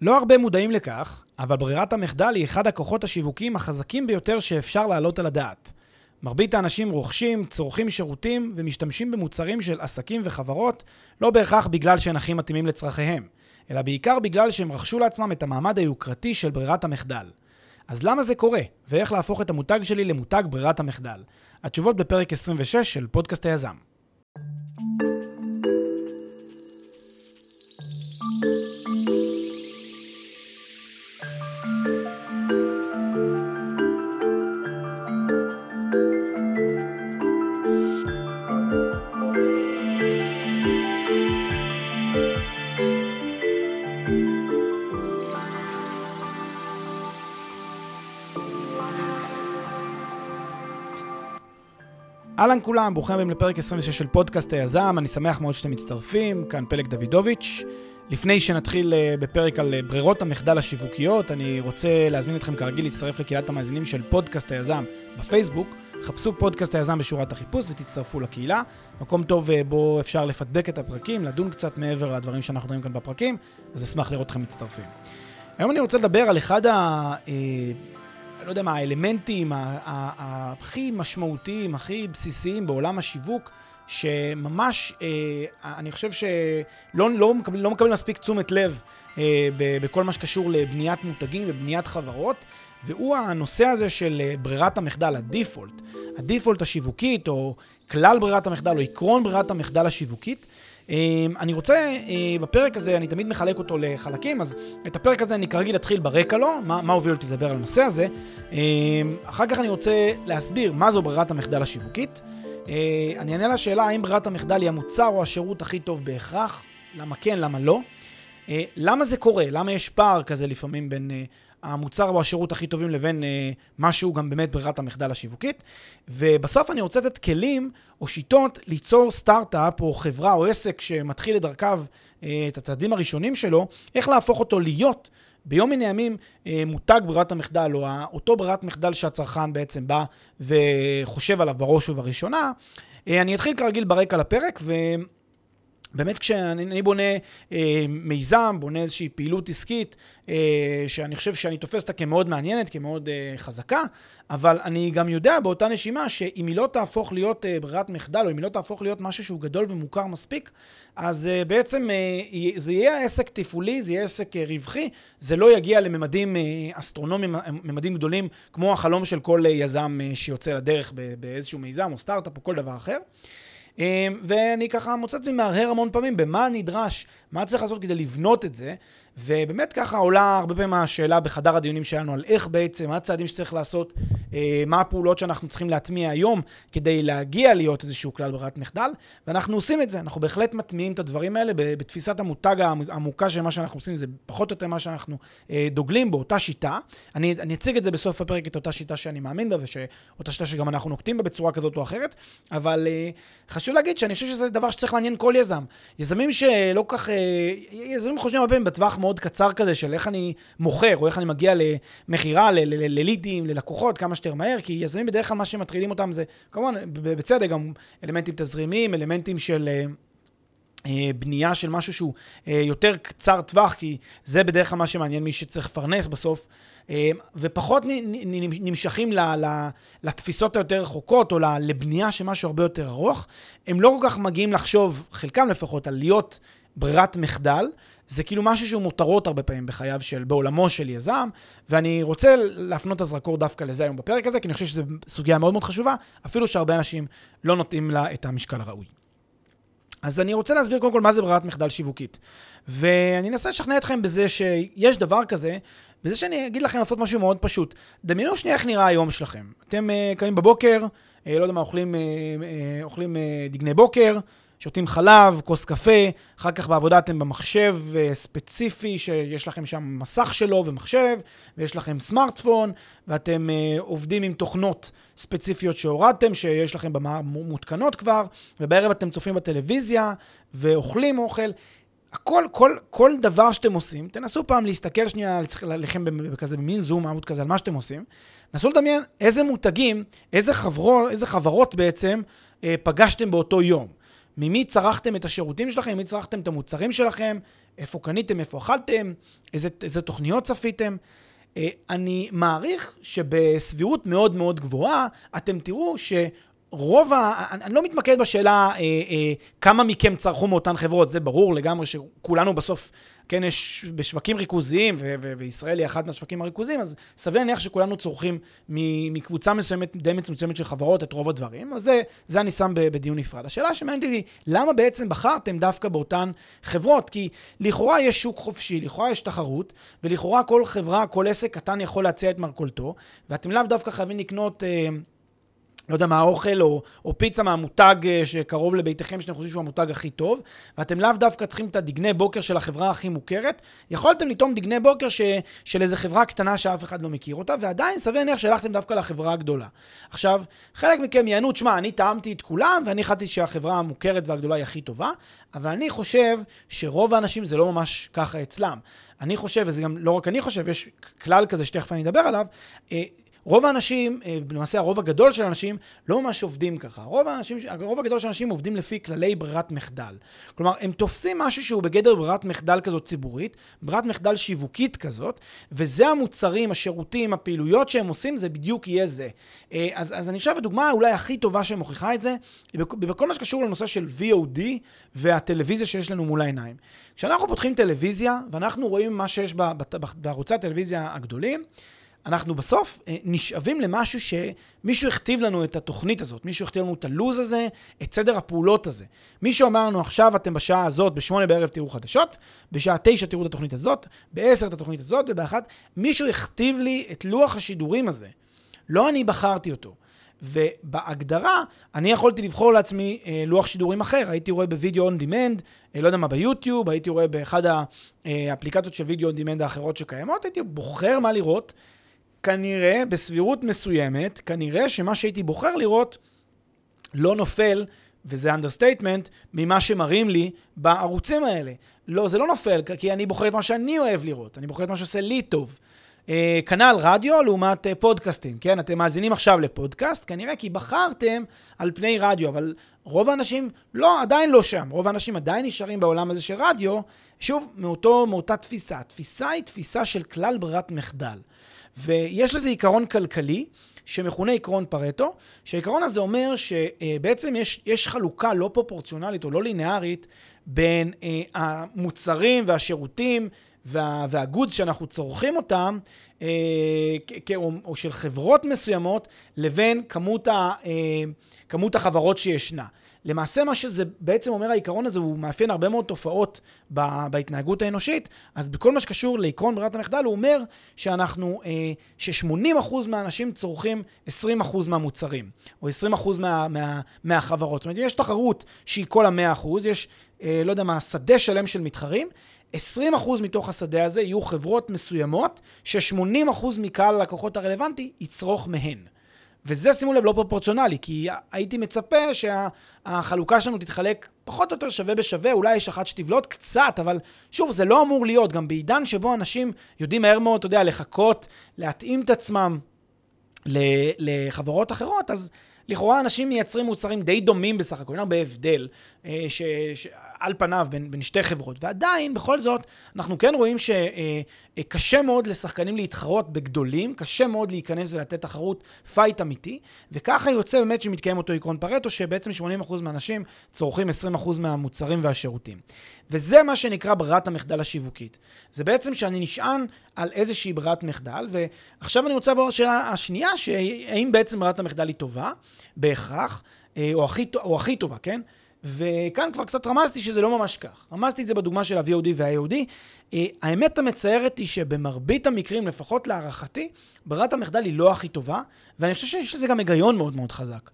לא הרבה מודעים לכך, אבל ברירת המחדל היא אחד הכוחות השיווקיים החזקים ביותר שאפשר להעלות על הדעת. מרבית האנשים רוכשים, צורכים שירותים ומשתמשים במוצרים של עסקים וחברות, לא בהכרח בגלל שהם הכי מתאימים לצרכיהם, אלא בעיקר בגלל שהם רכשו לעצמם את המעמד היוקרתי של ברירת המחדל. אז למה זה קורה, ואיך להפוך את המותג שלי למותג ברירת המחדל? התשובות בפרק 26 של פודקאסט היזם. אהלן כולם, ברוכים הבאים לפרק 26 של פודקאסט היזם, אני שמח מאוד שאתם מצטרפים, כאן פלג דוידוביץ'. לפני שנתחיל אה, בפרק על אה, ברירות המחדל השיווקיות, אני רוצה להזמין אתכם כרגיל להצטרף לקהילת המאזינים של פודקאסט היזם בפייסבוק. חפשו פודקאסט היזם בשורת החיפוש ותצטרפו לקהילה. מקום טוב אה, בו אפשר לפדבק את הפרקים, לדון קצת מעבר לדברים שאנחנו מדברים כאן בפרקים, אז אשמח לראות אתכם מצטרפים. היום אני רוצה לדבר על אחד ה... לא יודע מה, האלמנטים הכי משמעותיים, הכי בסיסיים בעולם השיווק, שממש, אה, אני חושב שלא לא מקבל, לא מקבל מספיק תשומת לב אה, בכל מה שקשור לבניית מותגים ובניית חברות, והוא הנושא הזה של אה, ברירת המחדל, הדיפולט. הדיפולט השיווקית, או כלל ברירת המחדל, או עקרון ברירת המחדל השיווקית. אמ, אני רוצה, אה, בפרק הזה, אני תמיד מחלק אותו לחלקים, אז את הפרק הזה אני כרגיל אתחיל ברקע לו, מה, מה הוביל אותי לדבר על הנושא הזה. אמ, אחר כך אני רוצה להסביר מה זו ברירת המחדל השיווקית. אה, אני אענה לשאלה האם ברירת המחדל היא המוצר או השירות הכי טוב בהכרח, למה כן, למה לא. אה, למה זה קורה? למה יש פער כזה לפעמים בין המוצר או השירות הכי טובים לבין אה, משהו גם באמת ברירת המחדל השיווקית. ובסוף אני רוצה לתת כלים או שיטות ליצור סטארט-אפ או חברה או עסק שמתחיל את דרכיו, אה, את הצעדים הראשונים שלו, איך להפוך אותו להיות ביום מן הימים אה, מותג ברירת המחדל, או אותו ברירת מחדל שהצרכן בעצם בא וחושב עליו בראש ובראשונה. אה, אני אתחיל כרגיל ברקע לפרק, ו... באמת כשאני בונה אה, מיזם, בונה איזושהי פעילות עסקית, אה, שאני חושב שאני תופס אותה כמאוד מעניינת, כמאוד אה, חזקה, אבל אני גם יודע באותה נשימה שאם היא לא תהפוך להיות אה, ברירת מחדל, או אם היא לא תהפוך להיות משהו שהוא גדול ומוכר מספיק, אז אה, בעצם אה, זה יהיה עסק תפעולי, זה יהיה עסק אה, רווחי, זה לא יגיע לממדים אה, אסטרונומיים, אה, ממדים גדולים, כמו החלום של כל אה, יזם אה, שיוצא לדרך באיזשהו מיזם או סטארט-אפ או כל דבר אחר. אמ, ואני ככה מוצא את עצמי מהרהר המון פעמים במה נדרש, מה צריך לעשות כדי לבנות את זה, ובאמת ככה עולה הרבה פעמים השאלה בחדר הדיונים שלנו על איך בעצם, מה הצעדים שצריך לעשות, אה, מה הפעולות שאנחנו צריכים להטמיע היום כדי להגיע להיות איזשהו כלל ברירת מחדל, ואנחנו עושים את זה, אנחנו בהחלט מטמיעים את הדברים האלה בתפיסת המותג העמוקה של מה שאנחנו עושים, זה פחות או יותר מה שאנחנו אה, דוגלים באותה שיטה. אני, אני אציג את זה בסוף הפרק, את אותה שיטה שאני מאמין בה, ואותה שיטה שגם אנחנו נוקטים בה בצורה כזאת או אחרת, אבל אה, חשוב להגיד שאני חושב שזה דבר שצריך לעניין כל יזם. יזמים שלא כך, יזמים חושבים הרבה פעמים מאוד קצר כזה של איך אני מוכר, או איך אני מגיע למכירה, ללידים, ללקוחות, כמה שיותר מהר, כי יזמים בדרך כלל מה שמטרידים אותם זה, כמובן, בצדק, גם אלמנטים תזרימיים, אלמנטים של... אה, אה, בנייה של משהו שהוא אה, יותר קצר טווח, כי זה בדרך כלל מה שמעניין מי שצריך לפרנס בסוף, ופחות נמשכים לתפיסות היותר רחוקות, או לבנייה של משהו הרבה יותר ארוך. הם לא כל כך מגיעים לחשוב, חלקם לפחות, על להיות ברירת מחדל, זה כאילו משהו שהוא מותרות הרבה פעמים בחייו של, בעולמו של יזם, ואני רוצה להפנות את הזרקור דווקא לזה היום בפרק הזה, כי אני חושב שזו סוגיה מאוד מאוד חשובה, אפילו שהרבה אנשים לא נותנים לה את המשקל הראוי. אז אני רוצה להסביר קודם כל מה זה ברירת מחדל שיווקית. ואני אנסה לשכנע אתכם בזה שיש דבר כזה, בזה שאני אגיד לכם לעשות משהו מאוד פשוט. דמיינו שנייה איך נראה היום שלכם. אתם uh, קמים בבוקר, uh, לא יודע מה, אוכלים, uh, uh, אוכלים uh, דגני בוקר, שותים חלב, כוס קפה, אחר כך בעבודה אתם במחשב uh, ספציפי, שיש לכם שם מסך שלו ומחשב, ויש לכם סמארטפון, ואתם uh, עובדים עם תוכנות ספציפיות שהורדתם, שיש לכם מותקנות כבר, ובערב אתם צופים בטלוויזיה, ואוכלים אוכל. הכל, כל, כל דבר שאתם עושים, תנסו פעם להסתכל שנייה עליכם בכזה, במין זום אאוט כזה, על מה שאתם עושים. נסו לדמיין איזה מותגים, איזה, חברו, איזה חברות בעצם אה, פגשתם באותו יום. ממי צרכתם את השירותים שלכם, ממי צרכתם את המוצרים שלכם, איפה קניתם, איפה אכלתם, איזה, איזה תוכניות צפיתם. אה, אני מעריך שבסבירות מאוד מאוד גבוהה, אתם תראו ש... רוב ה... אני לא מתמקד בשאלה אה, אה, כמה מכם צרכו מאותן חברות, זה ברור לגמרי שכולנו בסוף, כן, יש בשווקים ריכוזיים, ו- ו- וישראל היא אחת מהשווקים הריכוזיים, אז סביר להניח שכולנו צורכים מקבוצה מסוימת, די מצומצמת של חברות, את רוב הדברים, אז זה, זה אני שם בדיון נפרד. השאלה שמעניינת אותי, למה בעצם בחרתם דווקא באותן חברות? כי לכאורה יש שוק חופשי, לכאורה יש תחרות, ולכאורה כל חברה, כל עסק קטן יכול להציע את מרכולתו, ואתם לאו דווקא חייבים לקנות... אה, לא יודע מה האוכל, או, או פיצה מהמותג אה, שקרוב לביתכם, שאתם חושבים שהוא המותג הכי טוב, ואתם לאו דווקא צריכים את הדגני בוקר של החברה הכי מוכרת, יכולתם לטעום דגני בוקר ש, של איזו חברה קטנה שאף אחד לא מכיר אותה, ועדיין סביר להניח שהלכתם דווקא לחברה הגדולה. עכשיו, חלק מכם יענו, תשמע, אני טעמתי את כולם, ואני החלטתי שהחברה המוכרת והגדולה היא הכי טובה, אבל אני חושב שרוב האנשים זה לא ממש ככה אצלם. אני חושב, וזה גם לא רק אני חושב, יש כלל כזה שתכף אני אדבר עליו, אה, רוב האנשים, אה, למעשה הרוב הגדול של האנשים, לא ממש עובדים ככה. רוב, האנשים, הרוב הגדול של האנשים עובדים לפי כללי ברירת מחדל. כלומר, הם תופסים משהו שהוא בגדר ברירת מחדל כזאת ציבורית, ברירת מחדל שיווקית כזאת, וזה המוצרים, השירותים, הפעילויות שהם עושים, זה בדיוק יהיה זה. אה, אז, אז אני חושב, הדוגמה אולי הכי טובה שמוכיחה את זה, היא בכל מה שקשור לנושא של VOD והטלוויזיה שיש לנו מול העיניים. כשאנחנו פותחים טלוויזיה, ואנחנו רואים מה שיש בערוצי הטלוויזיה הגדולים, אנחנו בסוף אה, נשאבים למשהו שמישהו הכתיב לנו את התוכנית הזאת, מישהו הכתיב לנו את הלו"ז הזה, את סדר הפעולות הזה. מישהו אמר לנו, עכשיו אתם בשעה הזאת, בשמונה בערב תראו חדשות, בשעה תשע תראו את התוכנית הזאת, בעשר את התוכנית הזאת, ובאחת, מישהו הכתיב לי את לוח השידורים הזה. לא אני בחרתי אותו. ובהגדרה, אני יכולתי לבחור לעצמי אה, לוח שידורים אחר. הייתי רואה ב video on demand, אה, לא יודע מה, ביוטיוב, הייתי רואה באחד האפליקציות של video on demand האחרות שקיימות, הייתי בוחר מה לראות, כנראה, בסבירות מסוימת, כנראה שמה שהייתי בוחר לראות לא נופל, וזה understatement, ממה שמראים לי בערוצים האלה. לא, זה לא נופל, כי אני בוחר את מה שאני אוהב לראות, אני בוחר את מה שעושה לי טוב. אה, כנ"ל רדיו לעומת אה, פודקאסטים, כן? אתם מאזינים עכשיו לפודקאסט, כנראה כי בחרתם על פני רדיו, אבל רוב האנשים לא, עדיין לא שם. רוב האנשים עדיין נשארים בעולם הזה של רדיו, שוב, מאותו, מאותה תפיסה. התפיסה היא תפיסה של כלל ברירת מחדל. ויש לזה עיקרון כלכלי, שמכונה עקרון פרטו, שהעיקרון הזה אומר שבעצם יש, יש חלוקה לא פרופורציונלית או לא לינארית בין אה, המוצרים והשירותים וה, והגודס שאנחנו צורכים אותם, אה, או, או של חברות מסוימות, לבין כמות, ה, אה, כמות החברות שישנה. למעשה מה שזה בעצם אומר העיקרון הזה, הוא מאפיין הרבה מאוד תופעות בהתנהגות האנושית, אז בכל מה שקשור לעקרון ברירת המחדל, הוא אומר שאנחנו, אה, ש-80% מהאנשים צורכים 20% מהמוצרים, או 20% מה, מה, מהחברות. זאת אומרת, יש תחרות שהיא כל ה-100%, יש, אה, לא יודע מה, שדה שלם של מתחרים, 20% מתוך השדה הזה יהיו חברות מסוימות, ש-80% מקהל הלקוחות הרלוונטי יצרוך מהן. וזה, שימו לב, לא פרופורציונלי, כי הייתי מצפה שהחלוקה שלנו תתחלק פחות או יותר שווה בשווה, אולי יש אחת שתבלוט קצת, אבל שוב, זה לא אמור להיות. גם בעידן שבו אנשים יודעים מהר מאוד, אתה יודע, לחכות, להתאים את עצמם לחברות אחרות, אז לכאורה אנשים מייצרים מוצרים די דומים בסך הכל, אין הרבה הבדל אה, ש, ש, על פניו בין, בין שתי חברות. ועדיין, בכל זאת, אנחנו כן רואים שקשה אה, מאוד לשחקנים להתחרות בגדולים, קשה מאוד להיכנס ולתת תחרות fight אמיתי, וככה יוצא באמת שמתקיים אותו עקרון פרטו, שבעצם 80% מהאנשים צורכים 20% מהמוצרים והשירותים. וזה מה שנקרא ברירת המחדל השיווקית. זה בעצם שאני נשען על איזושהי ברירת מחדל, ועכשיו אני רוצה לעבור לשאלה השנייה, שהאם בעצם ברירת המחדל היא טובה, בהכרח, אה, או הכי, או הכי טובה, כן? וכאן כבר קצת רמזתי שזה לא ממש כך. רמזתי את זה בדוגמה של ה-VOD וה-AOD. אה, האמת המצערת היא שבמרבית המקרים, לפחות להערכתי, ברירת המחדל היא לא הכי טובה, ואני חושב שיש לזה גם היגיון מאוד מאוד חזק.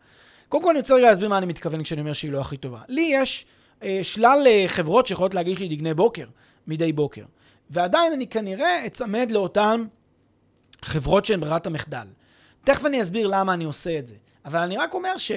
קודם כל אני רוצה רגע להסביר מה אני מתכוון כשאני אומר שהיא לא הכי טובה. לי יש אה, שלל אה, חברות שיכולות להגיש לי דגני בוקר, מדי בוקר. ועדיין אני כנראה אצמד לאותן חברות שהן ברירת המחדל. תכף אני אסביר למה אני עושה את זה. אבל אני רק אומר ש...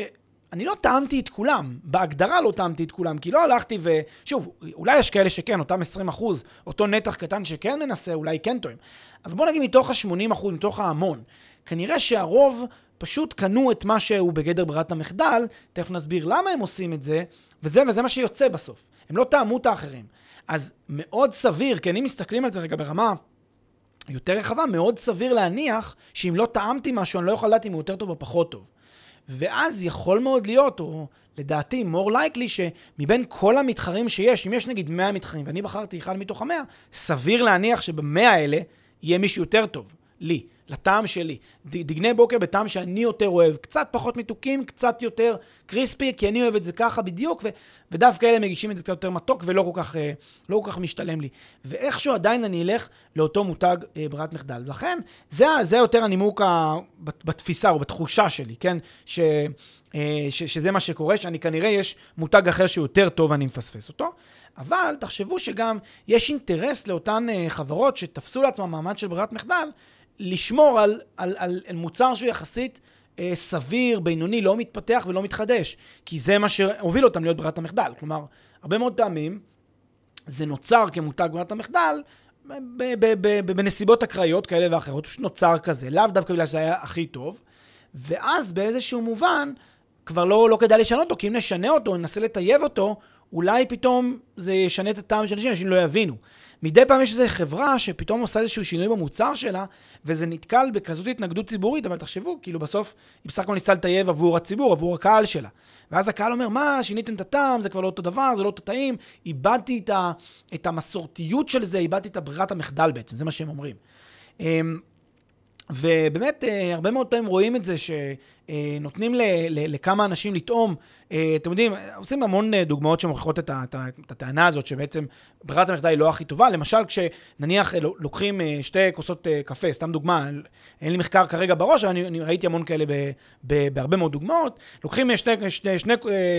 אני לא טעמתי את כולם, בהגדרה לא טעמתי את כולם, כי לא הלכתי ו... שוב, אולי יש כאלה שכן, אותם 20 אחוז, אותו נתח קטן שכן מנסה, אולי כן טועים. אבל בוא נגיד מתוך ה-80 אחוז, מתוך ההמון, כנראה שהרוב פשוט קנו את מה שהוא בגדר ברירת המחדל, תכף נסביר למה הם עושים את זה, וזה, וזה מה שיוצא בסוף. הם לא טעמו את האחרים. אז מאוד סביר, כי אני מסתכלים על זה רגע ברמה יותר רחבה, מאוד סביר להניח שאם לא טעמתי משהו, אני לא יכול לדעת אם הוא יותר טוב או פחות טוב. ואז יכול מאוד להיות, או לדעתי, more likely, שמבין כל המתחרים שיש, אם יש נגיד 100 מתחרים, ואני בחרתי אחד מתוך המאה, סביר להניח שבמאה האלה יהיה מישהו יותר טוב, לי. לטעם שלי. דגני בוקר בטעם שאני יותר אוהב. קצת פחות מתוקים, קצת יותר קריספי, כי אני אוהב את זה ככה בדיוק, ו- ודווקא אלה מגישים את זה קצת יותר מתוק ולא כל כך, אה, לא כל כך משתלם לי. ואיכשהו עדיין אני אלך לאותו מותג אה, ברירת מחדל. לכן, זה, זה יותר הנימוק ה- בתפיסה או בתחושה שלי, כן? ש... אה, ש, שזה מה שקורה, שאני כנראה יש מותג אחר שהוא יותר טוב ואני מפספס אותו. אבל תחשבו שגם יש אינטרס לאותן חברות שתפסו לעצמם מעמד של ברירת מחדל, לשמור על, על, על, על מוצר שהוא יחסית אה, סביר, בינוני, לא מתפתח ולא מתחדש. כי זה מה שהוביל אותם להיות ברירת המחדל. כלומר, הרבה מאוד פעמים זה נוצר כמותג ברירת המחדל בנסיבות אקראיות כאלה ואחרות, פשוט נוצר כזה, לאו דווקא בגלל שזה היה הכי טוב, ואז באיזשהו מובן כבר לא, לא כדאי לשנות אותו, כי אם נשנה אותו, ננסה לטייב אותו, אולי פתאום זה ישנה את הטעם של אנשים, אנשים לא יבינו. מדי פעם יש איזו חברה שפתאום עושה איזשהו שינוי במוצר שלה, וזה נתקל בכזאת התנגדות ציבורית, אבל תחשבו, כאילו בסוף היא בסך הכל ניסתה לטייב עבור הציבור, עבור הקהל שלה. ואז הקהל אומר, מה, שיניתם את הטעם, זה כבר לא אותו דבר, זה לא אותו טעים, איבדתי את, ה, את המסורתיות של זה, איבדתי את ברירת המחדל בעצם, זה מה שהם אומרים. אמ, ובאמת, אה, הרבה מאוד פעמים רואים את זה שנותנים לכמה אנשים לטעום. אה, אתם יודעים, עושים המון אה, דוגמאות שמוכיחות את הטענה הזאת, שבעצם ברירת המחדל היא לא הכי טובה. למשל, כשנניח לוקחים שתי כוסות קפה, סתם דוגמה, אין לי מחקר כרגע בראש, אבל אני, אני ראיתי המון כאלה ב, ב, בהרבה מאוד דוגמאות. לוקחים שני, שני, שני,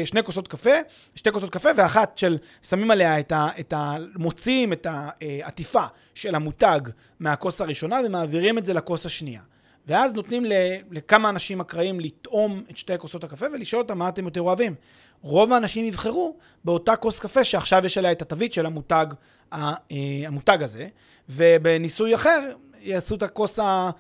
שני כוסות קפה, שתי כוסות קפה, ואחת של, שמים עליה את ה... את ה מוציאים את העטיפה של המותג מהכוס הראשונה ומעבירים את זה לכוס השנייה. ואז נותנים לכמה אנשים אקראיים לטעום את שתי כוסות הקפה ולשאול אותם מה אתם יותר אוהבים. רוב האנשים יבחרו באותה כוס קפה שעכשיו יש עליה את התווית של המותג, אה, המותג הזה, ובניסוי אחר יעשו את הכוס אה,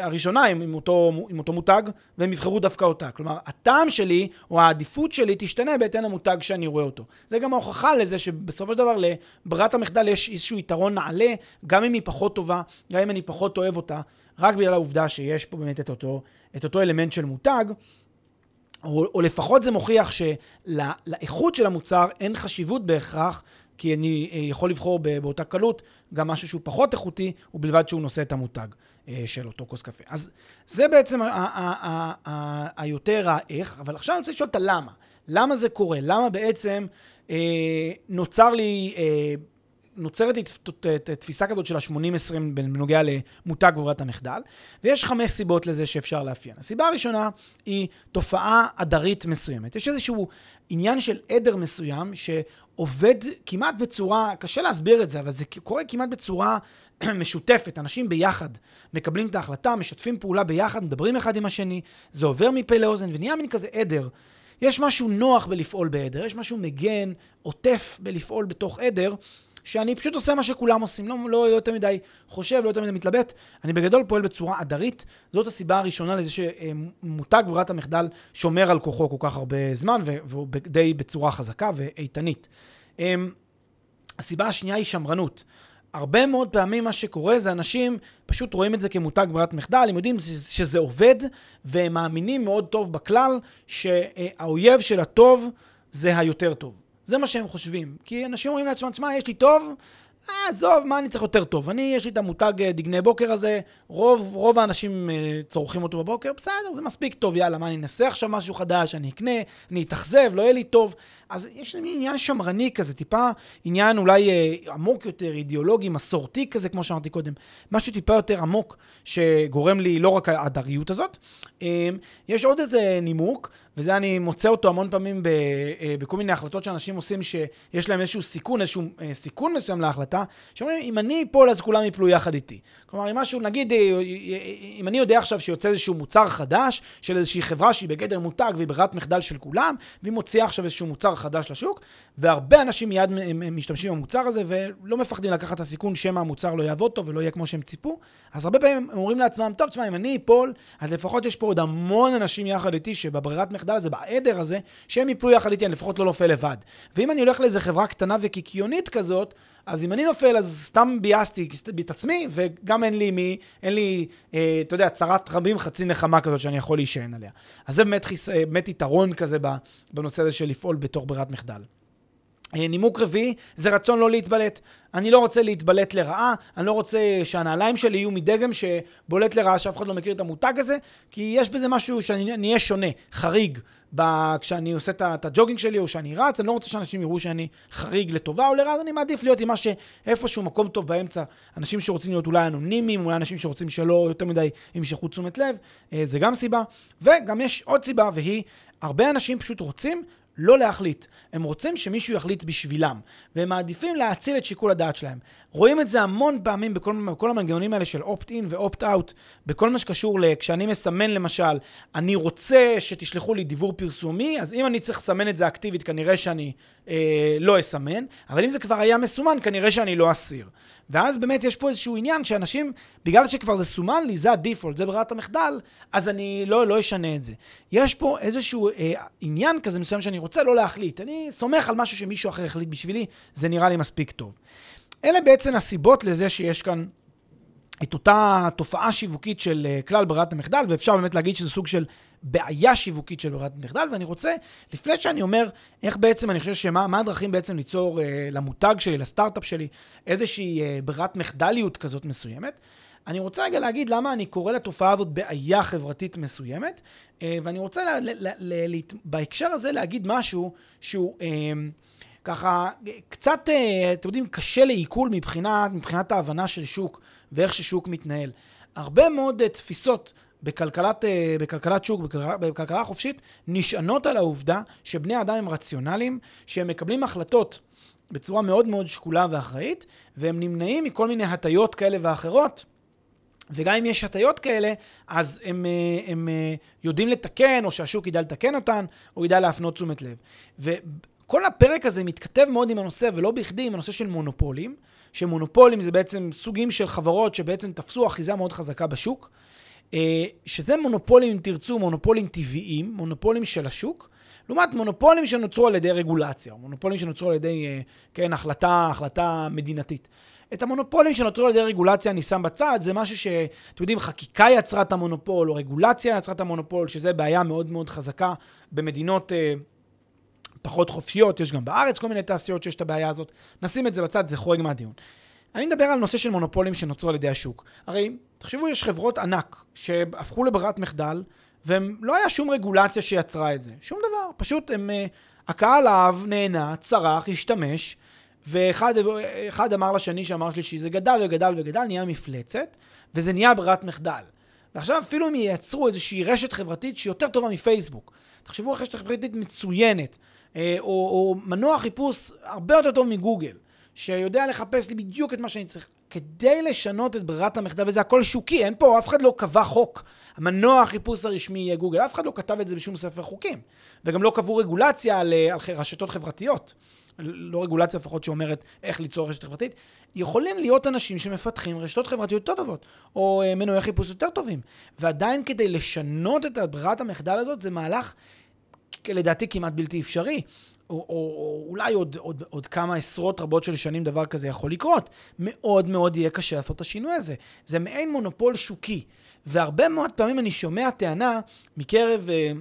הראשונה עם, עם, אותו, עם אותו מותג, והם יבחרו דווקא אותה. כלומר, הטעם שלי, או העדיפות שלי, תשתנה בהתאם למותג שאני רואה אותו. זה גם ההוכחה לזה שבסופו של דבר לברירת המחדל יש איזשהו יתרון נעלה, גם אם היא פחות טובה, גם אם אני פחות אוהב אותה, רק בגלל העובדה שיש פה באמת את אותו, את אותו אלמנט של מותג. או, או לפחות זה מוכיח שלאיכות של המוצר אין חשיבות בהכרח כי אני אה, יכול לבחור באותה קלות גם משהו שהוא פחות איכותי, ובלבד שהוא נושא את המותג אה, של אותו כוס קפה. אז זה בעצם היותר האיך, אבל עכשיו אני רוצה לשאול את הלמה. למה זה קורה? למה בעצם אה, נוצר לי... נוצרת לי תפיסה כזאת של ה-80-20 בנוגע למותג ברירת המחדל, ויש חמש סיבות לזה שאפשר לאפיין. הסיבה הראשונה היא תופעה עדרית מסוימת. יש איזשהו עניין של עדר מסוים שעובד כמעט בצורה, קשה להסביר את זה, אבל זה קורה כמעט בצורה משותפת. אנשים ביחד מקבלים את ההחלטה, משתפים פעולה ביחד, מדברים אחד עם השני, זה עובר מפה לאוזן ונהיה מין כזה עדר. יש משהו נוח בלפעול בעדר, יש משהו מגן, עוטף בלפעול בתוך עדר, שאני פשוט עושה מה שכולם עושים, לא, לא יותר מדי חושב, לא יותר מדי מתלבט. אני בגדול פועל בצורה עדרית. זאת הסיבה הראשונה לזה שמותג ברירת המחדל שומר על כוחו כל כך הרבה זמן, והוא די בצורה חזקה ואיתנית. אמ, הסיבה השנייה היא שמרנות. הרבה מאוד פעמים מה שקורה זה אנשים פשוט רואים את זה כמותג ברירת מחדל, הם יודעים שזה עובד, והם מאמינים מאוד טוב בכלל שהאויב של הטוב זה היותר טוב. זה מה שהם חושבים. כי אנשים אומרים לעצמם, תשמע, יש לי טוב, אה, עזוב, מה אני צריך יותר טוב? אני, יש לי את המותג אה, דגני בוקר הזה, רוב, רוב האנשים אה, צורכים אותו בבוקר, בסדר, זה מספיק טוב, יאללה, מה, אני אנסה עכשיו משהו חדש, אני אקנה, אני אתאכזב, לא יהיה לי טוב. אז יש לי עניין שמרני כזה, טיפה עניין אולי אה, עמוק יותר, אידיאולוגי, מסורתי כזה, כמו שאמרתי קודם. משהו טיפה יותר עמוק, שגורם לי לא רק ההדריות הזאת. אה, יש עוד איזה נימוק, וזה אני מוצא אותו המון פעמים ב, אה, בכל מיני החלטות שאנשים עושים, שיש להם איזשהו סיכון, איזשהו אה, סיכון מסוים להחלטה. החלטה, שאומרים, אם אני אפול אז כולם יפלו יחד איתי. כלומר, אם משהו, נגיד, אם אני יודע עכשיו שיוצא איזשהו מוצר חדש של איזושהי חברה שהיא בגדר מותג והיא ברירת מחדל של כולם, והיא מוציאה עכשיו איזשהו מוצר חדש לשוק, והרבה אנשים מיד משתמשים במוצר הזה ולא מפחדים לקחת את הסיכון שמא המוצר לא יעבוד טוב ולא יהיה כמו שהם ציפו, אז הרבה פעמים הם אומרים לעצמם, טוב, תשמע, אם אני אפול, אז לפחות יש פה עוד המון אנשים יחד איתי שבברירת מחדל הזה, בעדר הזה, שהם יפלו יחד איתי, אני לפחות לא נופל לבד. ואם אני הולך לאיזה חברה קטנה וקיקיונית כזאת, אז אם אני נופל, אז סתם ביאסתי את עצמי, וגם אין לי מי, אין לי, אה, אתה יודע, צרת רבים, חצי נחמה כזאת שאני יכול להישען עליה. אז זה באמת, חיס, אה, באמת יתרון כזה בנושא הזה של לפעול בתוך ברירת מחדל. אה, נימוק רביעי זה רצון לא להתבלט. אני לא רוצה להתבלט לרעה, אני לא רוצה שהנעליים שלי יהיו מדגם שבולט לרעה, שאף אחד לא מכיר את המותג הזה, כי יש בזה משהו שאני אהיה שונה, חריג, ב, כשאני עושה את הג'וגינג שלי או שאני רץ, אני לא רוצה שאנשים יראו שאני חריג לטובה או לרעה, אז אני מעדיף להיות עם מה שאיפשהו מקום טוב באמצע. אנשים שרוצים להיות אולי אנונימיים, אולי אנשים שרוצים שלא יותר מדי ימשכו תשומת לב, אה, זה גם סיבה. וגם יש עוד סיבה, והיא, הרבה אנשים פשוט רוצים לא להחליט. הם רוצים שמישהו יחליט בשבילם, והם מעדיפים להציל את שיקול הדעת שלהם. רואים את זה המון פעמים בכל, בכל המנגנונים האלה של אופט-אין ואופט-אאוט, בכל מה שקשור. כשאני מסמן למשל, אני רוצה שתשלחו לי דיוור פרסומי, אז אם אני צריך לסמן את זה אקטיבית, כנראה שאני אה, לא אסמן, אבל אם זה כבר היה מסומן, כנראה שאני לא אסיר. ואז באמת יש פה איזשהו עניין שאנשים, בגלל שכבר זה סומן לי, זה הדיפולט, זה ברירת המחדל, אז אני לא, לא אשנה את זה. יש פה איזשהו אה, עניין כזה מסוים שאני רוצה לא להחליט. אני סומך על משהו שמישהו אחר החליט בשבילי, זה נראה לי מספיק טוב. אלה בעצם הסיבות לזה שיש כאן את אותה תופעה שיווקית של אה, כלל ברירת המחדל, ואפשר באמת להגיד שזה סוג של בעיה שיווקית של ברירת מחדל, ואני רוצה, לפני שאני אומר איך בעצם, אני חושב שמה הדרכים בעצם ליצור אה, למותג שלי, לסטארט-אפ שלי, איזושהי אה, ברירת מחדליות כזאת מסוימת, אני רוצה רגע להגיד למה אני קורא לתופעה הזאת בעיה חברתית מסוימת, אה, ואני רוצה ל, ל, ל, ל, בהקשר הזה להגיד משהו שהוא... אה, ככה, קצת, אה, אתם יודעים, קשה לעיכול מבחינת, מבחינת ההבנה של שוק ואיך ששוק מתנהל. הרבה מאוד אה, תפיסות בכלכלת, אה, בכלכלת שוק, בכלכלה, בכלכלה חופשית, נשענות על העובדה שבני אדם הם רציונליים, שהם מקבלים החלטות בצורה מאוד מאוד שקולה ואחראית, והם נמנעים מכל מיני הטיות כאלה ואחרות. וגם אם יש הטיות כאלה, אז הם, הם, יודעים לתקן, או שהשוק ידע לתקן אותן, או ידע להפנות תשומת לב. כל הפרק הזה מתכתב מאוד עם הנושא, ולא בכדי, עם הנושא של מונופולים, שמונופולים זה בעצם סוגים של חברות שבעצם תפסו אחיזה מאוד חזקה בשוק, אה, שזה מונופולים, אם תרצו, מונופולים טבעיים, מונופולים של השוק, לעומת מונופולים שנוצרו על ידי רגולציה, או מונופולים שנוצרו על ידי, אה, כן, החלטה, החלטה מדינתית. את המונופולים שנוצרו על ידי רגולציה אני שם בצד, זה משהו שאתם יודעים, חקיקה יצרה את המונופול, או רגולציה יצרה את המונופול, שזה בעיה מאוד מאוד חזקה במדינות אה, פחות חופשיות, יש גם בארץ כל מיני תעשיות שיש את הבעיה הזאת. נשים את זה בצד, זה חורג מהדיון. אני מדבר על נושא של מונופולים שנוצרו על ידי השוק. הרי, תחשבו, יש חברות ענק שהפכו לברירת מחדל, ולא היה שום רגולציה שיצרה את זה. שום דבר. פשוט הם, uh, הקהל אהב, נהנה, צרח, השתמש, ואחד אמר לשני שאמר שלישי, זה גדל וגדל וגדל, נהיה מפלצת, וזה נהיה ברירת מחדל. ועכשיו אפילו אם ייצרו איזושהי רשת חברתית שהיא יותר טובה מפייסבוק, תחשבו על רשת חברתית מצוינת, אה, או, או מנוע חיפוש הרבה יותר טוב מגוגל, שיודע לחפש לי בדיוק את מה שאני צריך. כדי לשנות את ברירת המחדל, וזה הכל שוקי, אין פה, אף אחד לא קבע חוק. המנוע החיפוש הרשמי יהיה גוגל, אף אחד לא כתב את זה בשום ספר חוקים. וגם לא קבעו רגולציה על, אה, על רשתות חברתיות. לא רגולציה לפחות שאומרת איך ליצור רשת חברתית, יכולים להיות אנשים שמפתחים רשתות חברתיות יותר טובות, או אה, מנועי חיפוש יותר טובים. ועדיין כדי לשנות את ברירת המחדל הזאת, זה מהלך לדעתי כמעט בלתי אפשרי. או, או, או אולי עוד, עוד, עוד כמה עשרות רבות של שנים דבר כזה יכול לקרות. מאוד מאוד יהיה קשה לעשות את השינוי הזה. זה מעין מונופול שוקי. והרבה מאוד פעמים אני שומע טענה מקרב אה,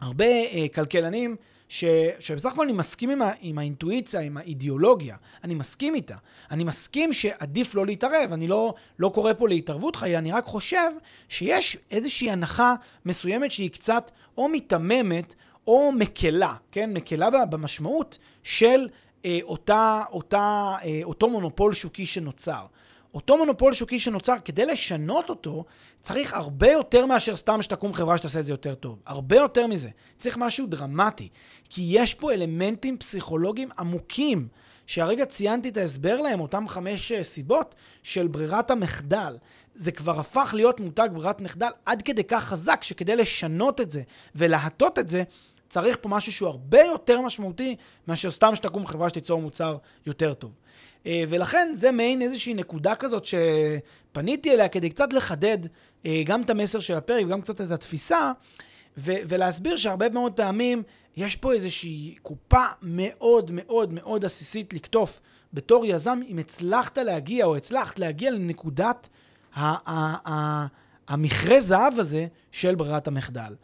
הרבה אה, כלכלנים, ש, שבסך הכל אני מסכים עם, ה, עם האינטואיציה, עם האידיאולוגיה. אני מסכים איתה. אני מסכים שעדיף לא להתערב. אני לא, לא קורא פה להתערבות חיי, אני רק חושב שיש איזושהי הנחה מסוימת שהיא קצת או מיתממת או מקלה, כן? מקלה במשמעות של אה, אותה, אותה, אה, אותו מונופול שוקי שנוצר. אותו מונופול שוקי שנוצר, כדי לשנות אותו, צריך הרבה יותר מאשר סתם שתקום חברה שתעשה את זה יותר טוב. הרבה יותר מזה. צריך משהו דרמטי. כי יש פה אלמנטים פסיכולוגיים עמוקים שהרגע ציינתי את ההסבר להם, אותם חמש אה, סיבות של ברירת המחדל. זה כבר הפך להיות מותג ברירת מחדל עד כדי כך חזק, שכדי לשנות את זה ולהטות את זה, צריך פה משהו שהוא הרבה יותר משמעותי מאשר סתם שתקום חברה שתיצור מוצר יותר טוב. אה, ולכן זה מעין איזושהי נקודה כזאת שפניתי אליה כדי קצת לחדד אה, גם את המסר של הפרק וגם קצת את התפיסה, ו- ולהסביר שהרבה מאוד פעמים יש פה איזושהי קופה מאוד מאוד מאוד עסיסית לקטוף בתור יזם, אם הצלחת להגיע או הצלחת להגיע לנקודת המכרה זהב הזה של ברירת המחדל.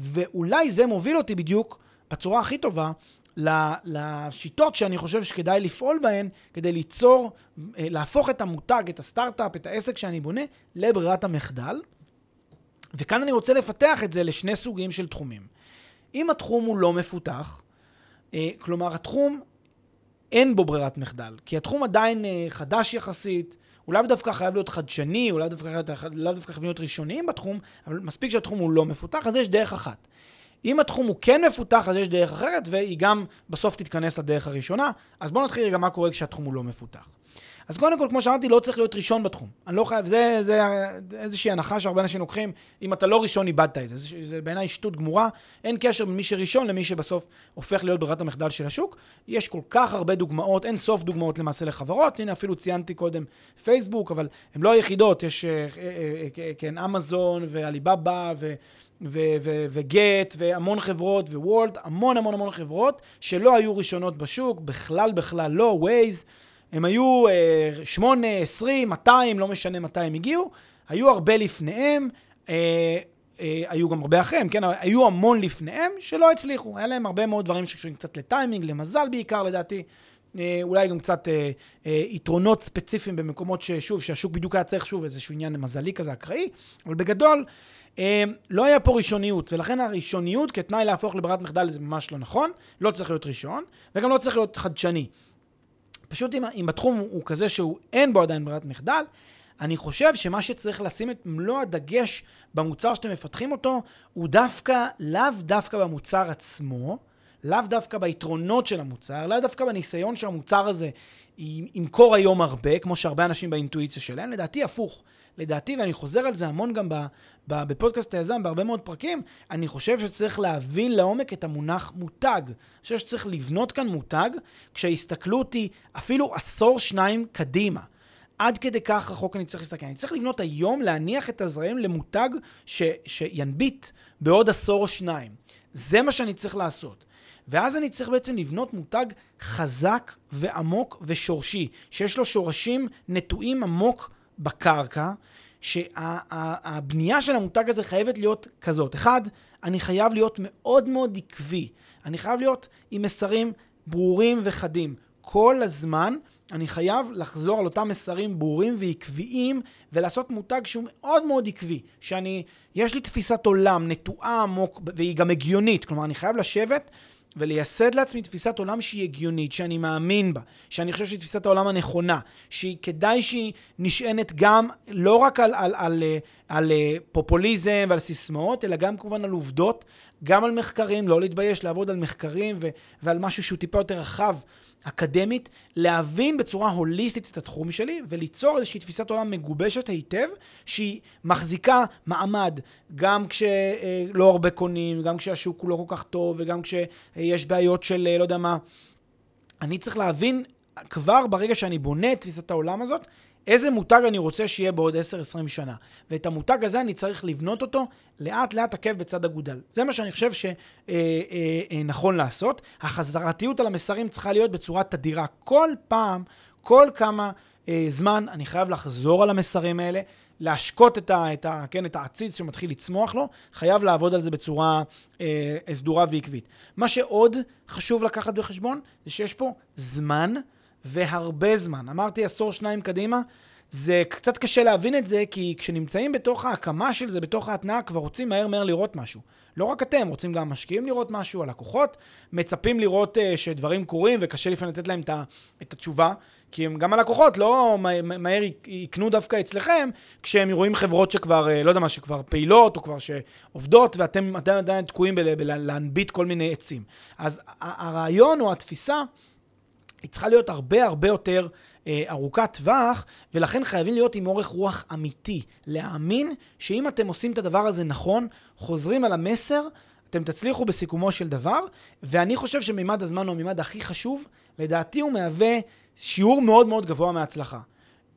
ואולי זה מוביל אותי בדיוק בצורה הכי טובה לשיטות שאני חושב שכדאי לפעול בהן כדי ליצור, אה, להפוך את המותג, את הסטארט-אפ, את העסק שאני בונה, לברירת המחדל. וכאן אני רוצה לפתח את זה לשני סוגים של תחומים. אם התחום הוא לא מפותח, אה, כלומר התחום אין בו ברירת מחדל, כי התחום עדיין אה, חדש יחסית, הוא לאו דווקא חייב להיות חדשני, הוא לאו דווקא, דווקא חייב להיות ראשוניים בתחום, אבל מספיק שהתחום הוא לא מפותח, אז יש דרך אחת. אם התחום הוא כן מפותח, אז יש דרך אחרת, והיא גם בסוף תתכנס לדרך הראשונה. אז בואו נתחיל רגע מה קורה כשהתחום הוא לא מפותח. אז קודם כל, כמו שאמרתי, לא צריך להיות ראשון בתחום. אני לא חייב, זה, זה איזושהי הנחה שהרבה אנשים לוקחים, אם אתה לא ראשון, איבדת את זה. זה, זה בעיניי שטות גמורה. אין קשר בין מי שראשון למי שבסוף הופך להיות ברירת המחדל של השוק. יש כל כך הרבה דוגמאות, אין סוף דוגמאות למעשה לחברות. הנה, אפילו ציינתי קודם פייסבוק, אבל הן לא היחידות. יש, אה, אה, אה, כן, אמזון ועליבאבא ו... וגט, והמון חברות, ווולט, המון המון המון חברות שלא היו ראשונות בשוק, בכלל בכלל לא, ווייז, הם היו uh, 8, 20, 200, לא משנה מתי הם הגיעו, היו הרבה לפניהם, uh, uh, היו גם הרבה אחריהם, כן? היו המון לפניהם שלא הצליחו. היה להם הרבה מאוד דברים שקשורים קצת לטיימינג, למזל בעיקר לדעתי. uh, אולי גם קצת uh, uh, יתרונות ספציפיים במקומות ששוב, שהשוק בדיוק היה צריך שוב איזשהו עניין מזלי כזה אקראי, אבל בגדול, uh, לא היה פה ראשוניות, ולכן הראשוניות כתנאי להפוך לברירת מחדל זה ממש לא נכון, לא צריך להיות ראשון, וגם לא צריך להיות חדשני. פשוט אם, אם התחום הוא כזה שהוא אין בו עדיין ברירת מחדל, אני חושב שמה שצריך לשים את מלוא הדגש במוצר שאתם מפתחים אותו, הוא דווקא, לאו דווקא במוצר עצמו, לאו דווקא ביתרונות של המוצר, לאו דווקא בניסיון שהמוצר הזה ימכור היום הרבה, כמו שהרבה אנשים באינטואיציה שלהם, לדעתי הפוך. לדעתי, ואני חוזר על זה המון גם בפודקאסט היזם, בהרבה מאוד פרקים, אני חושב שצריך להבין לעומק את המונח מותג. אני חושב שצריך לבנות כאן מותג, כשההסתכלות היא אפילו עשור שניים קדימה. עד כדי כך רחוק אני צריך להסתכל. אני צריך לבנות היום, להניח את הזרעים למותג ש, שינביט בעוד עשור או שניים. זה מה שאני צריך לעשות. ואז אני צריך בעצם לבנות מותג חזק ועמוק ושורשי, שיש לו שורשים נטועים עמוק בקרקע, שהבנייה של המותג הזה חייבת להיות כזאת. אחד, אני חייב להיות מאוד מאוד עקבי. אני חייב להיות עם מסרים ברורים וחדים. כל הזמן אני חייב לחזור על אותם מסרים ברורים ועקביים ולעשות מותג שהוא מאוד מאוד עקבי. שאני, יש לי תפיסת עולם נטועה עמוק והיא גם הגיונית. כלומר, אני חייב לשבת ולייסד לעצמי תפיסת עולם שהיא הגיונית, שאני מאמין בה, שאני חושב שהיא תפיסת העולם הנכונה, שהיא כדאי שהיא נשענת גם לא רק על, על, על, על, על אה, פופוליזם ועל סיסמאות, אלא גם כמובן על עובדות, גם על מחקרים, לא להתבייש לעבוד על מחקרים ו, ועל משהו שהוא טיפה יותר רחב אקדמית, להבין בצורה הוליסטית את התחום שלי וליצור איזושהי תפיסת עולם מגובשת היטב, שהיא מחזיקה מעמד גם כשלא הרבה קונים, גם כשהשוק הוא לא כל כך טוב וגם כשיש בעיות של לא יודע מה. אני צריך להבין כבר ברגע שאני בונה את תפיסת העולם הזאת, איזה מותג אני רוצה שיהיה בעוד 10-20 שנה. ואת המותג הזה אני צריך לבנות אותו לאט לאט עקב בצד אגודל. זה מה שאני חושב שנכון אה, אה, אה, לעשות. החזרתיות על המסרים צריכה להיות בצורה תדירה. כל פעם, כל כמה אה, זמן אני חייב לחזור על המסרים האלה, להשקות את, ה, את, ה, כן, את העציץ שמתחיל לצמוח לו, חייב לעבוד על זה בצורה אה, סדורה ועקבית. מה שעוד חשוב לקחת בחשבון, זה שיש פה זמן. והרבה זמן. אמרתי עשור שניים קדימה, זה קצת קשה להבין את זה, כי כשנמצאים בתוך ההקמה של זה, בתוך ההתנעה, כבר רוצים מהר מהר לראות משהו. לא רק אתם, רוצים גם משקיעים לראות משהו, הלקוחות מצפים לראות uh, שדברים קורים, וקשה לפעמים לתת להם את, התשובה, כי הם, גם הלקוחות לא מהר יקנו דווקא אצלכם, כשהם רואים חברות שכבר, uh, לא יודע מה, שכבר פעילות, או כבר שעובדות, ואתם עדיין עדיין תקועים בלהנביט כל מיני עצים. אז הרעיון או התפיסה, היא צריכה להיות הרבה הרבה יותר אה, ארוכת טווח, ולכן חייבים להיות עם אורך רוח אמיתי. להאמין שאם אתם עושים את הדבר הזה נכון, חוזרים על המסר, אתם תצליחו בסיכומו של דבר, ואני חושב שמימד הזמן הוא המימד הכי חשוב. לדעתי הוא מהווה שיעור מאוד מאוד גבוה מההצלחה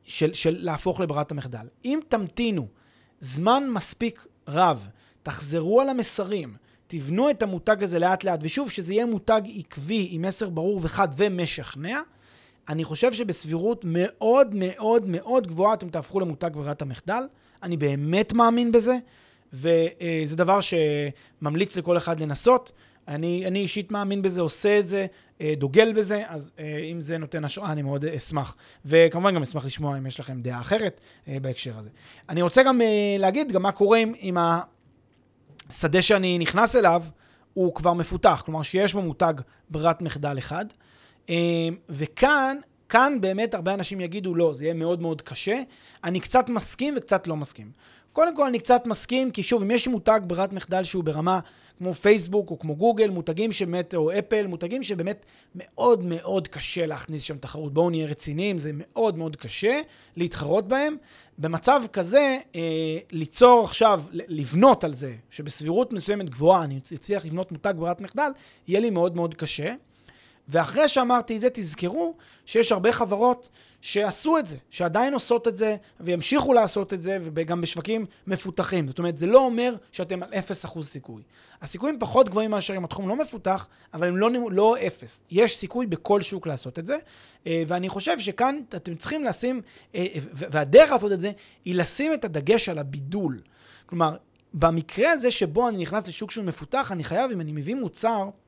של, של להפוך לברירת המחדל. אם תמתינו זמן מספיק רב, תחזרו על המסרים, תבנו את המותג הזה לאט לאט, ושוב, שזה יהיה מותג עקבי עם מסר ברור וחד ומשכנע, אני חושב שבסבירות מאוד מאוד מאוד גבוהה אתם תהפכו למותג ברירת המחדל. אני באמת מאמין בזה, וזה דבר שממליץ לכל אחד לנסות. אני, אני אישית מאמין בזה, עושה את זה, אה, דוגל בזה, אז אה, אם זה נותן השראה, אני מאוד אשמח. וכמובן גם אשמח לשמוע אם יש לכם דעה אחרת אה, בהקשר הזה. אני רוצה גם להגיד גם מה קורה עם, עם השדה שאני נכנס אליו, הוא כבר מפותח, כלומר שיש בו מותג ברירת מחדל אחד. וכאן, כאן באמת הרבה אנשים יגידו, לא, זה יהיה מאוד מאוד קשה. אני קצת מסכים וקצת לא מסכים. קודם כל, אני קצת מסכים, כי שוב, אם יש מותג ברירת מחדל שהוא ברמה כמו פייסבוק או כמו גוגל, מותגים שבאמת, או אפל, מותגים שבאמת מאוד מאוד קשה להכניס שם תחרות. בואו נהיה רציניים, זה מאוד מאוד קשה להתחרות בהם. במצב כזה, אה, ליצור עכשיו, לבנות על זה, שבסבירות מסוימת גבוהה אני אצליח לבנות מותג ברירת מחדל, יהיה לי מאוד מאוד קשה. ואחרי שאמרתי את זה, תזכרו שיש הרבה חברות שעשו את זה, שעדיין עושות את זה, וימשיכו לעשות את זה, וגם בשווקים מפותחים. זאת אומרת, זה לא אומר שאתם על 0% סיכוי. הסיכויים פחות גבוהים מאשר אם התחום לא מפותח, אבל הם לא, לא 0. יש סיכוי בכל שוק לעשות את זה, אה, ואני חושב שכאן אתם צריכים לשים, אה, והדרך לעשות את זה, היא לשים את הדגש על הבידול. כלומר, במקרה הזה שבו אני נכנס לשוק שהוא מפותח, אני חייב, אם אני מביא מוצר, אה,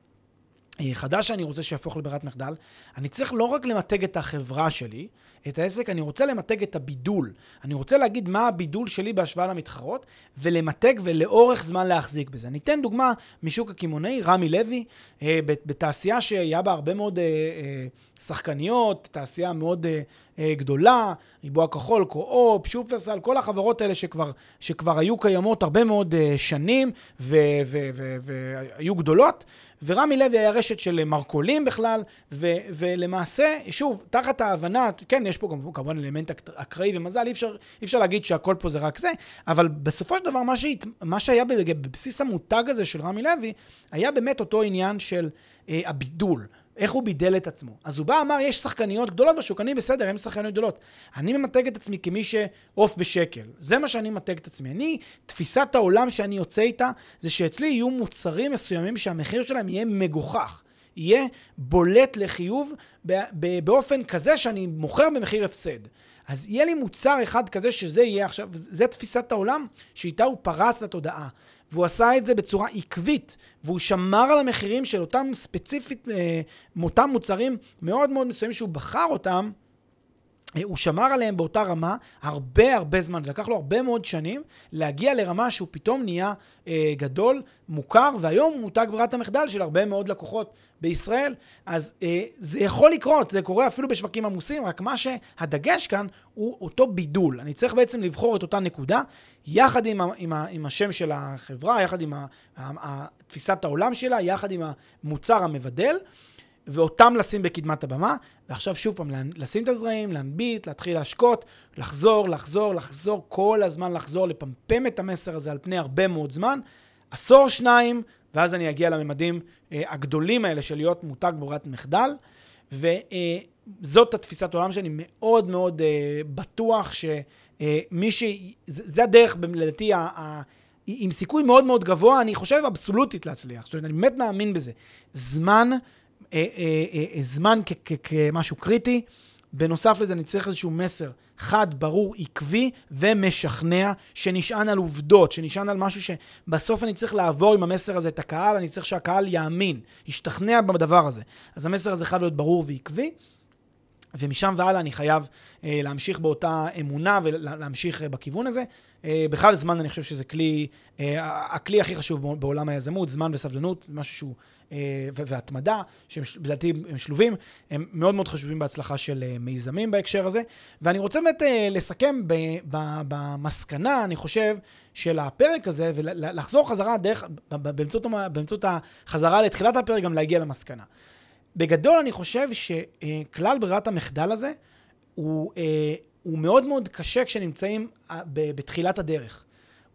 חדש שאני רוצה שיהפוך לברירת מחדל, אני צריך לא רק למתג את החברה שלי, את העסק, אני רוצה למתג את הבידול. אני רוצה להגיד מה הבידול שלי בהשוואה למתחרות, ולמתג ולאורך זמן להחזיק בזה. אני אתן דוגמה משוק הקמעונאי, רמי לוי, אה, בתעשייה שהיה בה הרבה מאוד... אה, שחקניות, תעשייה מאוד uh, uh, גדולה, ריבוע כחול, קו-אופ, שופרסל, כל החברות האלה שכבר, שכבר היו קיימות הרבה מאוד uh, שנים והיו גדולות. ורמי לוי היה רשת של מרכולים בכלל, ו, ולמעשה, שוב, תחת ההבנה, כן, יש פה גם כמובן אלמנט אקראי ומזל, אי אפשר, אי אפשר להגיד שהכל פה זה רק זה, אבל בסופו של דבר, מה, שהת, מה שהיה בבסיס המותג הזה של רמי לוי, היה באמת אותו עניין של אה, הבידול. איך הוא בידל את עצמו. אז הוא בא, אמר, יש שחקניות גדולות בשוק, אני בסדר, הן שחקניות גדולות. אני ממתג את עצמי כמי שעוף בשקל. זה מה שאני ממתג את עצמי. אני, תפיסת העולם שאני יוצא איתה, זה שאצלי יהיו מוצרים מסוימים שהמחיר שלהם יהיה מגוחך. יהיה בולט לחיוב באופן כזה שאני מוכר במחיר הפסד. אז יהיה לי מוצר אחד כזה שזה יהיה עכשיו, זה תפיסת העולם שאיתה הוא פרץ לתודעה. והוא עשה את זה בצורה עקבית, והוא שמר על המחירים של אותם ספציפית, אה, מאותם מוצרים מאוד מאוד מסוימים שהוא בחר אותם, הוא שמר עליהם באותה רמה הרבה הרבה זמן, זה לקח לו הרבה מאוד שנים להגיע לרמה שהוא פתאום נהיה אה, גדול, מוכר, והיום הוא מותג ברירת המחדל של הרבה מאוד לקוחות בישראל. אז אה, זה יכול לקרות, זה קורה אפילו בשווקים עמוסים, רק מה שהדגש כאן הוא אותו בידול. אני צריך בעצם לבחור את אותה נקודה, יחד עם, ה, עם, ה, עם השם של החברה, יחד עם ה, ה, ה, תפיסת העולם שלה, יחד עם המוצר המבדל. ואותם לשים בקדמת הבמה, ועכשיו שוב פעם, לשים את הזרעים, להנביט, להתחיל להשקות, לחזור, לחזור, לחזור, כל הזמן לחזור, לפמפם את המסר הזה על פני הרבה מאוד זמן, עשור, שניים, ואז אני אגיע לממדים אה, הגדולים האלה של להיות מותג ברירת מחדל, וזאת אה, התפיסת עולם שאני מאוד מאוד אה, בטוח שמי אה, ש... זה הדרך, לדעתי, עם סיכוי מאוד מאוד גבוה, אני חושב אבסולוטית להצליח. זאת אומרת, אני באמת מאמין בזה. זמן זמן כמשהו קריטי. בנוסף לזה, אני צריך איזשהו מסר חד, ברור, עקבי ומשכנע, שנשען על עובדות, שנשען על משהו שבסוף אני צריך לעבור עם המסר הזה את הקהל, אני צריך שהקהל יאמין, ישתכנע בדבר הזה. אז המסר הזה חייב להיות ברור ועקבי. ומשם והלאה אני חייב אה, להמשיך באותה אמונה ולהמשיך אה, בכיוון הזה. אה, בכלל זמן אני חושב שזה כלי, אה, הכלי הכי חשוב בעולם היזמות, זמן וסבלנות, משהו שהוא, אה, והתמדה, שלדעתי הם שלובים, הם מאוד מאוד חשובים בהצלחה של אה, מיזמים בהקשר הזה. ואני רוצה באמת אה, לסכם ב, ב, במסקנה, אני חושב, של הפרק הזה, ולחזור חזרה דרך, באמצעות, באמצעות החזרה לתחילת הפרק, גם להגיע למסקנה. בגדול, אני חושב שכלל ברירת המחדל הזה הוא, אה, הוא מאוד מאוד קשה כשנמצאים אה, בתחילת הדרך.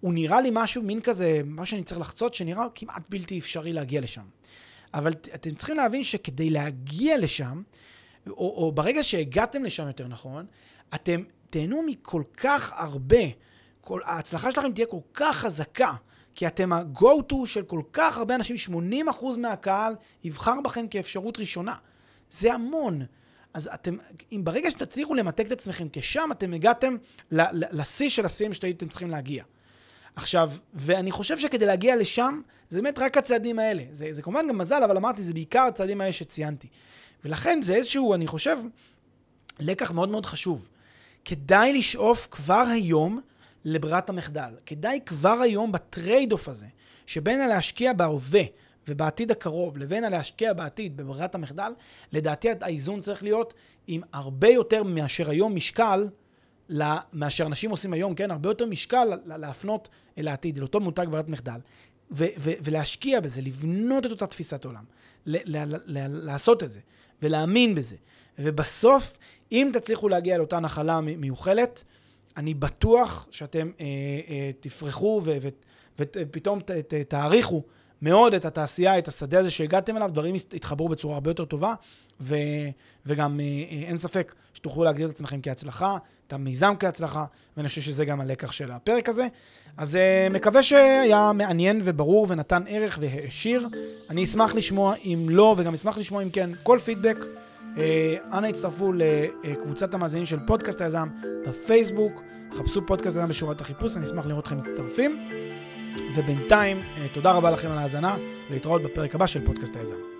הוא נראה לי משהו, מין כזה, מה שאני צריך לחצות, שנראה כמעט בלתי אפשרי להגיע לשם. אבל אתם צריכים להבין שכדי להגיע לשם, או, או ברגע שהגעתם לשם יותר נכון, אתם תהנו מכל כך הרבה, כל, ההצלחה שלכם תהיה כל כך חזקה, כי אתם ה-go-to של כל כך הרבה אנשים, 80% מהקהל יבחר בכם כאפשרות ראשונה. זה המון. אז אתם, אם ברגע שתצליחו למתג את עצמכם כשם, אתם הגעתם לשיא של השיאים שהייתם צריכים להגיע. עכשיו, ואני חושב שכדי להגיע לשם, זה באמת רק הצעדים האלה. זה, זה כמובן גם מזל, אבל אמרתי, זה בעיקר הצעדים האלה שציינתי. ולכן זה איזשהו, אני חושב, לקח מאוד מאוד חשוב. כדאי לשאוף כבר היום לברירת המחדל. כדאי כבר היום ב trade-off הזה, שבין הלהשקיע בהווה ובעתיד הקרוב לבין הלהשקיע בעתיד בברירת המחדל, לדעתי האיזון צריך להיות עם הרבה יותר מאשר היום משקל, מאשר אנשים עושים היום, כן? הרבה יותר משקל להפנות אל העתיד, לאותו מותג ברירת מחדל, ו- ו- ולהשקיע בזה, לבנות את אותה תפיסת עולם, ל- ל- ל- לעשות את זה, ולהאמין בזה. ובסוף, אם תצליחו להגיע לאותה נחלה מיוחלת, אני בטוח שאתם אה, אה, תפרחו ופתאום ת- ת- תעריכו מאוד את התעשייה, את השדה הזה שהגעתם אליו, דברים יתחברו בצורה הרבה יותר טובה, ו, וגם אה, אה, אין ספק שתוכלו להגדיר את עצמכם כהצלחה, את המיזם כהצלחה, ואני חושב שזה גם הלקח של הפרק הזה. אז אה, מקווה שהיה מעניין וברור ונתן ערך והעשיר. אני אשמח לשמוע אם לא, וגם אשמח לשמוע אם כן, כל פידבק. אנא הצטרפו לקבוצת המאזינים של פודקאסט היזם בפייסבוק, חפשו פודקאסט היזם בשורת החיפוש, אני אשמח לראות אתכם מצטרפים. ובינתיים, תודה רבה לכם על ההאזנה, ולהתראות בפרק הבא של פודקאסט היזם.